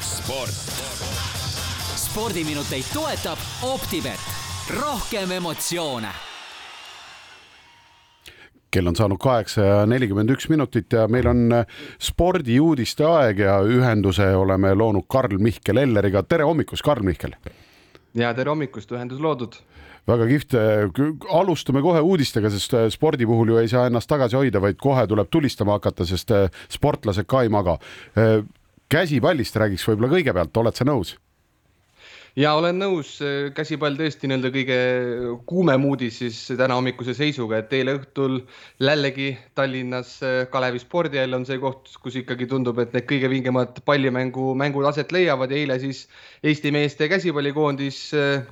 sport. spordiminuteid toetab Optibet, rohkem emotsioone kell on saanud kaheksa ja nelikümmend üks minutit ja meil on spordiuudiste aeg ja ühenduse oleme loonud Karl-Mihkel Elleriga. tere hommikust, Karl-Mihkel! Ja tere hommikust, ühendus loodud väga kihvt, alustame kohe uudistega, sest äh, spordi puhul ju ei saa ennast tagasi hoida, vaid kohe tuleb tulistama hakata, sest äh, sportlased ka ei maga. Äh, käsipallist räägiks võib-olla kõigepealt, oled sa nõus? Ja olen nõus, käsipall tõesti nii-öelda kõige kuumem uudis siis täna hommikuse seisuga, et eile õhtul jällegi Tallinnas Kalevi spordihall on see koht, kus ikkagi tundub, et need kõige vingemad pallimängu, mängud aset leiavad. Ja eile siis Eesti meeste käsipallikoondis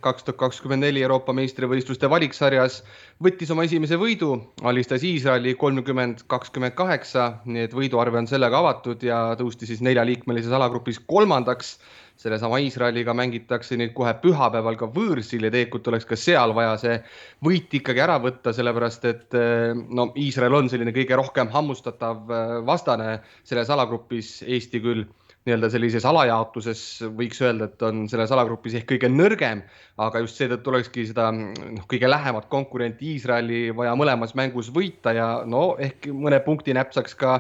kaks tuhat kakskümmend neli Euroopa meistrivõistluste valiksarjas võttis oma esimese võidu, alistas Iisraeli kolmkümmend, kakskümmend kaheksa, nii et võiduarve on sellega avatud ja tõusti siis neljaliikmelises alagrupis kolmandaks sellesama Iisraeliga mängitakse nüüd kohe pühapäeval ka võõrsil ja tegelikult oleks ka seal vaja see võit ikkagi ära võtta, sellepärast et eh, no Iisrael on selline kõige rohkem hammustatav eh, vastane selles alagrupis, Eesti küll nii-öelda sellises alajaotuses võiks öelda, et on selles alagrupis ehk kõige nõrgem, aga just seetõttu olekski seda noh, kõige lähemat konkurenti Iisraeli vaja mõlemas mängus võita ja no ehk mõne punkti näpsaks ka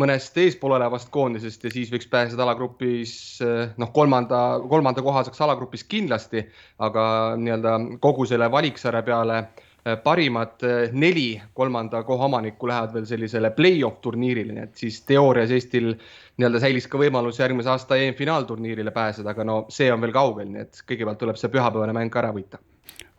mõnest eespool olevast koondisest ja siis võiks pääseda alagrupis noh, kolmanda, kolmanda koha saaks alagrupis kindlasti, aga nii-öelda kogu selle valiksarja peale eh, parimad eh, neli kolmanda koha omanikku lähevad veel sellisele play-off turniirile, nii et siis teoorias Eestil nii-öelda säilis ka võimalus järgmise aasta EM-finaalturniirile pääseda, aga no see on veel kaugel, nii et kõigepealt tuleb see pühapäevane mäng ära võita.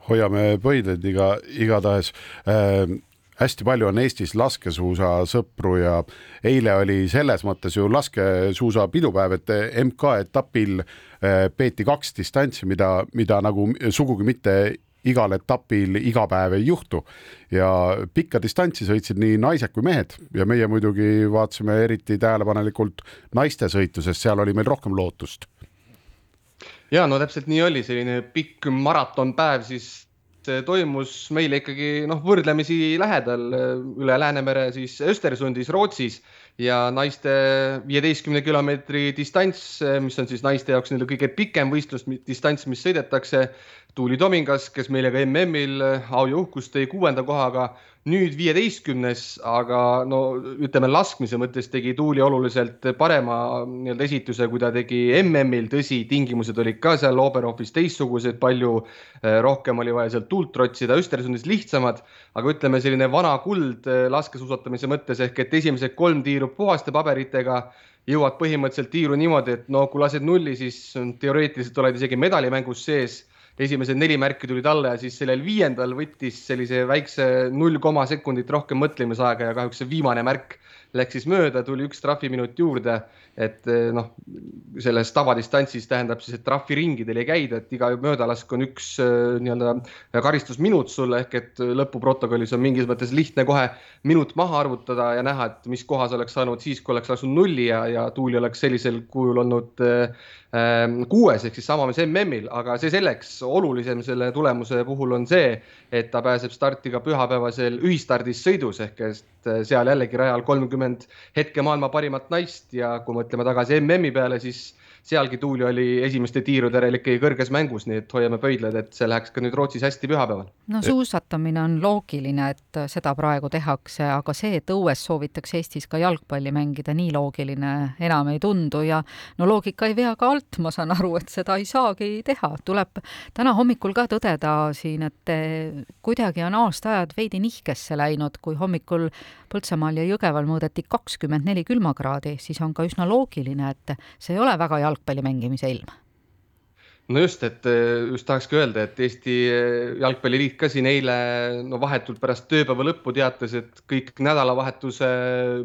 Hoiame pöidlaid iga, igatahes. Äh, hästi palju on Eestis laskesuusasõpru ja eile oli selles mõttes ju laskesuusa pidupäev, et MK-etapil eh, peeti kaks distantsi, mida, mida nagu sugugi mitte igal etapil iga päev ei juhtu ja pikka distantsi sõitsid nii naised kui mehed ja meie muidugi vaatasime eriti tähelepanelikult naiste sõitu, sest seal oli meil rohkem lootust. ja no täpselt nii oli, selline pikk maratonpäev siis toimus meile ikkagi noh, võrdlemisi lähedal üle Läänemere siis Östersundis Rootsis ja naiste viieteistkümne kilomeetri distants, mis on siis naiste jaoks nii-öelda kõige pikem võistlusdistants, mis sõidetakse. Tuuli Tomingas, kes meile ka MM-il au ja uhkust tõi kuuenda kohaga, nüüd viieteistkümnes, aga no ütleme, laskmise mõttes tegi Tuuli oluliselt parema nii-öelda esituse, kui ta tegi MM-il, tõsi, tingimused olid ka seal Oberhofis teistsugused, palju eh, rohkem oli vaja sealt tuult trotsida, Östersundis lihtsamad, aga ütleme, selline vana kuld eh, laskesuusatamise mõttes ehk et esimesed kolm tiiru puhaste paberitega, jõuad põhimõtteliselt tiiru niimoodi, et no kui lased nulli, siis teoreetiliselt oled isegi medalimängus sees. Esimesed neli märki tulid alla ja siis sellel viiendal võttis sellise väikse null koma sekundit rohkem mõtlemisaega ja kahjuks see viimane märk läks siis mööda, tuli üks trahviminut juurde. et eh, noh, selles tavadistantsis tähendab siis, et trahviringidel ei käida, et iga möödalask on üks eh, nii-öelda karistusminut sulle ehk et lõpuprotokollis on mingis mõttes lihtne kohe minut maha arvutada ja näha, et mis kohas oleks saanud siis, kui oleks lasknud nulli ja, ja tuuli oleks sellisel kujul olnud äh, kuues ehk siis sama mis MM-il, aga see selleks, olulisem selle tulemuse puhul on see, et ta pääseb starti ka pühapäevasel ühistardis sõidus ehk et seal jällegi rajal kolmkümmend kolmkümmend hetke maailma parimat naist ja kui mõtleme tagasi MM-i peale, siis sealgi Tuuli oli esimeste tiirude järel ikkagi kõrges mängus, nii et hoiame pöidlad, et see läheks ka nüüd Rootsis hästi pühapäeval. no suusatamine on loogiline, et seda praegu tehakse, aga see, et õues soovitakse Eestis ka jalgpalli mängida, nii loogiline enam ei tundu ja no loogika ei vea ka alt, ma saan aru, et seda ei saagi teha, tuleb täna hommikul ka tõdeda siin, et kuidagi on aastaajad veidi nihkesse läinud, kui hommikul Põltsamaal ja Jõgeval mõõdeti kakskümmend neli külmakraadi, siis on ka üsna loogiline, et see ei ole väga jalgpalli mängimise ilm. No just, et eh, just tahakski öelda, et Eesti eh, Jalgpalliliit ka siin eile no vahetult pärast tööpäeva lõppu teatas, et kõik nädalavahetuse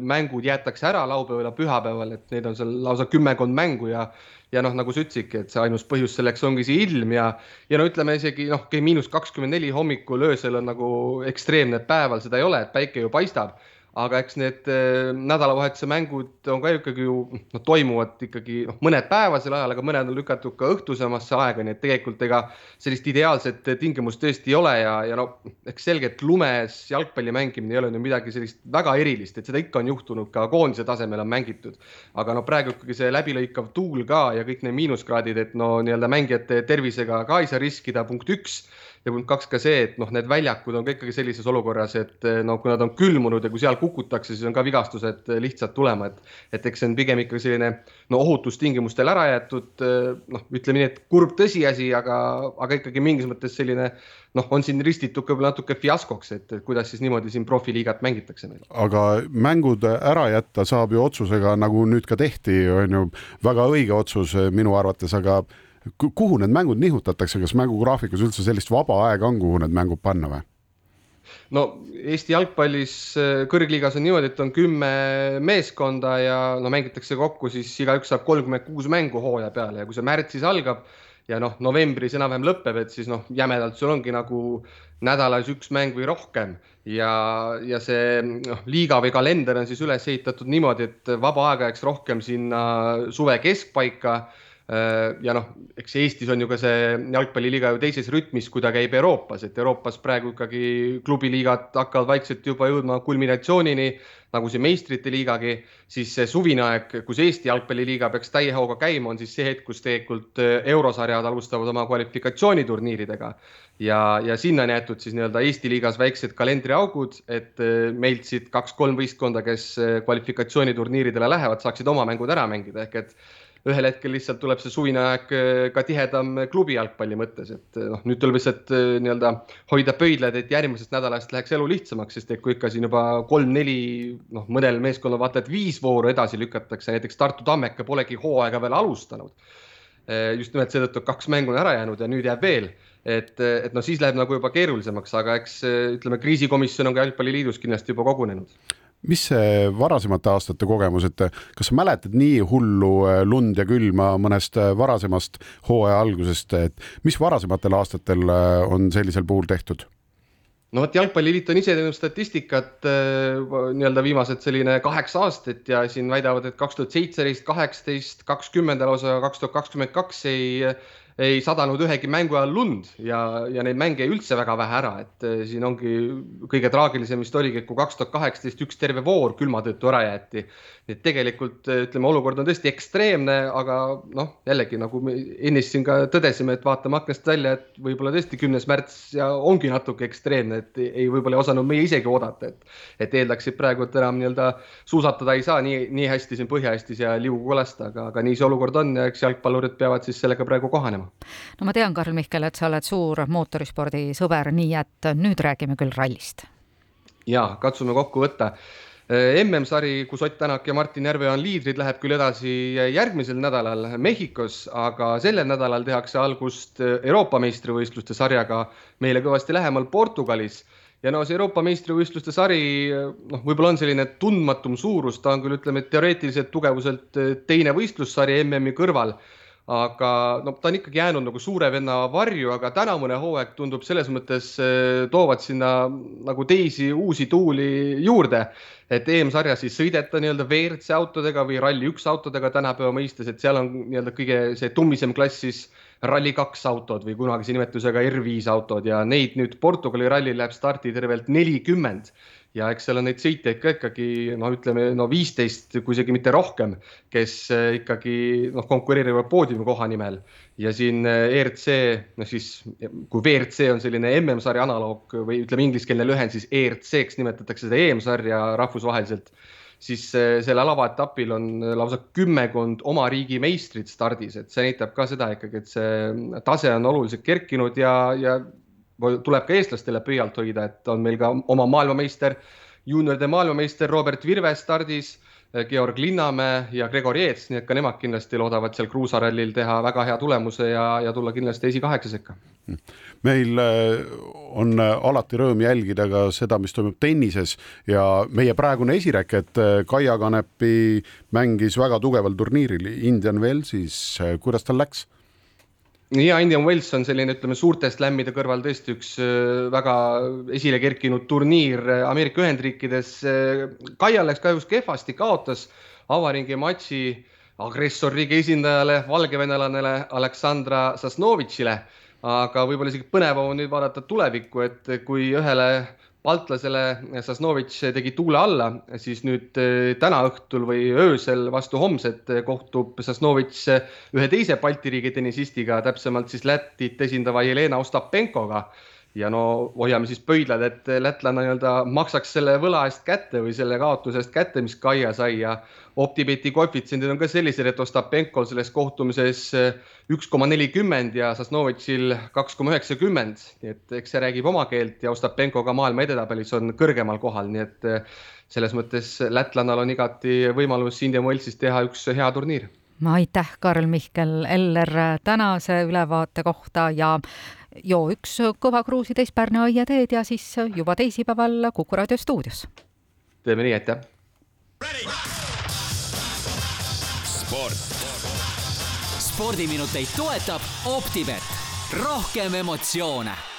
mängud jäetakse ära laupäeval ja pühapäeval, et neid on seal lausa kümmekond mängu ja ja noh, nagu sa ütlesidki, et see ainus põhjus selleks ongi see ilm ja, ja no ütleme isegi noh, miinus kakskümmend neli hommikul, öösel on nagu ekstreemne, et päeval seda ei ole, et päike ju paistab aga eks need äh, nädalavahetuse mängud on ka ikkagi ju, noh, toimuvad ikkagi noh, mõned päevasel ajal, aga mõned on lükatud ka õhtusemasse aega, nii et tegelikult ega sellist ideaalset tingimust tõesti ei ole ja, ja no eks selge, et lumes jalgpalli mängimine ei ole nüüd midagi sellist väga erilist, et seda ikka on juhtunud, ka koondise tasemel on mängitud. aga no praegu ikkagi see läbilõikav tuul ka ja kõik need miinuskraadid, et no nii-öelda mängijate tervisega ka ei saa riskida, punkt üks ja punkt kaks ka see, et noh, need väljakud on ka ikkagi sellises olukorras, et eh, no kui nad on külmunud ja kui seal kukutakse, siis on ka vigastused eh, lihtsalt tulema, et, et eks see on pigem ikkagi selline no ohutustingimustel ära jäetud, eh, noh, ütleme nii, et kurb tõsiasi, aga, aga ikkagi mingis mõttes selline noh, on siin ristitud ka natuke fiaskoks, et kuidas siis niimoodi siin profiliigat mängitakse meil. aga mängud ära jätta saab ju otsusega, nagu nüüd ka tehti, on ju väga õige otsus minu arvates, aga kuhu need mängud nihutatakse, kas mängugraafikus üldse sellist vaba aega on, kuhu need mängud panna või? No Eesti jalgpallis äh, kõrgliigas on niimoodi, et on kümme meeskonda ja no mängitakse kokku, siis igaüks saab kolmkümmend kuus mängu hooaja peale ja kui see märtsis algab ja noh, novembris enam-vähem lõpeb, et siis noh, jämedalt sul ongi nagu nädalas üks mäng või rohkem. Ja, ja see noh, liiga või kalender on siis üles ehitatud niimoodi, et vaba aega jääks rohkem sinna suve keskpaika ja noh, eks Eestis on ju ka see jalgpalliliiga ju teises rütmis, kui ta käib Euroopas, et Euroopas praegu ikkagi klubiliigad hakkavad vaikselt juba jõudma kulminatsioonini, nagu see meistrite liigagi, siis see suvine aeg, kus Eesti jalgpalliliiga peaks täie hooga käima, on siis see hetk, kus tegelikult äh, eurosarjad alustavad oma kvalifikatsiooniturniiridega. ja, ja sinna on jäetud siis nii-öelda Eesti liigas väiksed kalendriaugud, et äh, meilt siit kaks-kolm võistkonda, kes kvalifikatsiooniturniiridele lähevad, saaksid oma mängud ära mängida, ehk et ühel hetkel lihtsalt tuleb see suvine aeg äh, ka tihedam klubi jalgpalli mõttes, et äh, noh, nüüd tuleb lihtsalt äh, nii-öelda hoida pöidlad, et järgmisest nädalast läheks elu lihtsamaks, sest et kui ikka siin juba kolm-neli, noh, mõnel meeskonnal vaata et viis vooru edasi lükatakse, näiteks Tartu Tammeka polegi hooaega veel alustanud. just nimelt seetõttu, et kaks mängu on ära jäänud ja nüüd jääb veel et, et noh, siis läheb nagu juba keerulisemaks, aga eks ütleme, kriisikomisjon on ka jalgpalliliidus kindlasti juba kogunenud mis see varasemate aastate kogemus, et kas sa mäletad nii hullu äh, lund ja külma mõnest äh, varasemast hooaja algusest, et mis varasematel aastatel äh, on sellisel puhul tehtud? no vot, Jalgpalliliit on ise teinud statistikat nii-öelda viimased selline kaheksa aastat ja siin väidavad, et kaks tuhat seitseteist, kaheksateist, kakskümmend lausa kaks tuhat kakskümmend kaks ei ei sadanud ühegi mängu ajal lund ja, ja neid mänge üldse väga vähe ära, et eh, siin ongi kõige traagilisem vist oligi, kui kaks tuhat kaheksateist üks terve voor külma tõttu ära jäeti. et tegelikult eh, ütleme, olukord on tõesti ekstreemne, aga noh, jällegi nagu me ennist siin ka tõdesime, et vaatame aknast välja, et võib-olla tõesti kümnes märts ja ongi natuke ekstreemne, et ei, võib-olla ei osanud meie isegi oodata, et, et eeldaksid praegu, et enam nii-öelda suusatada ei saa nii, nii hästi siin Põhja-Eestis ja liugu lasta, aga, aga nii see olukord on ja eks jalgpallurid peavad siis sellega praegu kohanema no ma tean, Karl Mihkel, et sa oled suur mootorispordi sõber, nii et nüüd räägime küll rallist. ja katsume kokku võtta. Äh, MM-sari, kus Ott Tänak ja Martin Järve on liidrid, läheb küll edasi järgmisel nädalal Mehhikos, aga sellel nädalal tehakse algust Euroopa meistrivõistluste sarjaga meile kõvasti lähemal Portugalis ja no see Euroopa meistrivõistluste sari, noh, võib-olla on selline tundmatum suurus, ta on küll, ütleme, teoreetiliselt tugevuselt teine võistlussari MM-i kõrval aga no ta on ikkagi jäänud nagu suure venna varju, aga tänavune hooaeg tundub selles mõttes eh, toovad sinna nagu teisi uusi tuuli juurde. et EM-sarjas siis sõideta nii-öelda WRC autodega või Rally1 autodega tänapäeva mõistes, et seal on nii-öelda kõige see tummisem klass siis Rally2 autod või kunagise nimetusega R5 autod ja neid nüüd Portugali rallil läheb starti tervelt nelikümmend ja eks seal on neid sõitjaid ka ikkagi no ütleme no viisteist, kui isegi mitte rohkem, kes äh, ikkagi noh, konkureerivad poodiumikoha nimel. Ja siin ERC, noh siis kui WRC on selline MM-sarja analoog või ütleme ingliskeelne lühend, siis ERC-ks nimetatakse seda EM-sarja rahvusvaheliselt siis äh, sellel avaetapil on lausa kümmekond oma riigi meistrit stardis, et see näitab ka seda ikkagi, et see tase on oluliselt kerkinud ja, ja tuleb ka eestlastele pöialt hoida, et on meil ka oma maailmameister, juunioride maailmameister Robert Virve stardis, Georg Linnamäe ja Gregor Jeets, nii et ka nemad kindlasti loodavad seal kruusarallil teha väga hea tulemuse ja, ja tulla kindlasti esikaheksa sekka. meil äh, on äh, alati rõõm jälgida ka seda, mis toimub tennises ja meie praegune esireket Kaia Kanepi mängis väga tugeval turniiril Indian Wellsis, kuidas tal läks? Ja Indian Wells on selline, ütleme suurte slämmide kõrval tõesti üks äh, väga esile kerkinud turniir Ameerika Ühendriikides. Kaia läks kahjuks kehvasti, kaotas avaringi matši agressorriigi esindajale, valgevenelasele Aleksandra Sasnovitšile. aga võib-olla isegi põnevam on nüüd vaadata tulevikku, et kui ühele baltlasele Sasnovitš tegi tuule alla, siis nüüd eh, täna õhtul või öösel vastu homset kohtub Sasnovitš ühe teise Balti riigi tennisistiga, täpsemalt siis Lätit esindava Jelena Ostapenkoga ja no hoiame siis pöidlad, et lätlane nii-öelda maksaks selle võla eest kätte või selle kaotuse eest kätte, mis Kaia sai. Ja OpTibeti koefitsiendid on ka sellised, et Ostapenkol selles kohtumises üks koma nelikümmend ja Sasnovitšil kaks koma üheksakümmend, nii et eks see räägib oma keelt ja Ostapenko ka maailma edetabelis on kõrgemal kohal, nii et selles mõttes lätlanal on igati võimalus Indian Wellsis teha üks hea turniir. Aitäh, Karl Mihkel Eller tänase ülevaate kohta ja joo üks kõva kruusitäis Pärnu aiateed ja siis juba teisipäeval Kuku raadio stuudios. teeme nii, aitäh. sport. spordiminuteid toetab Optibet, rohkem emotsioone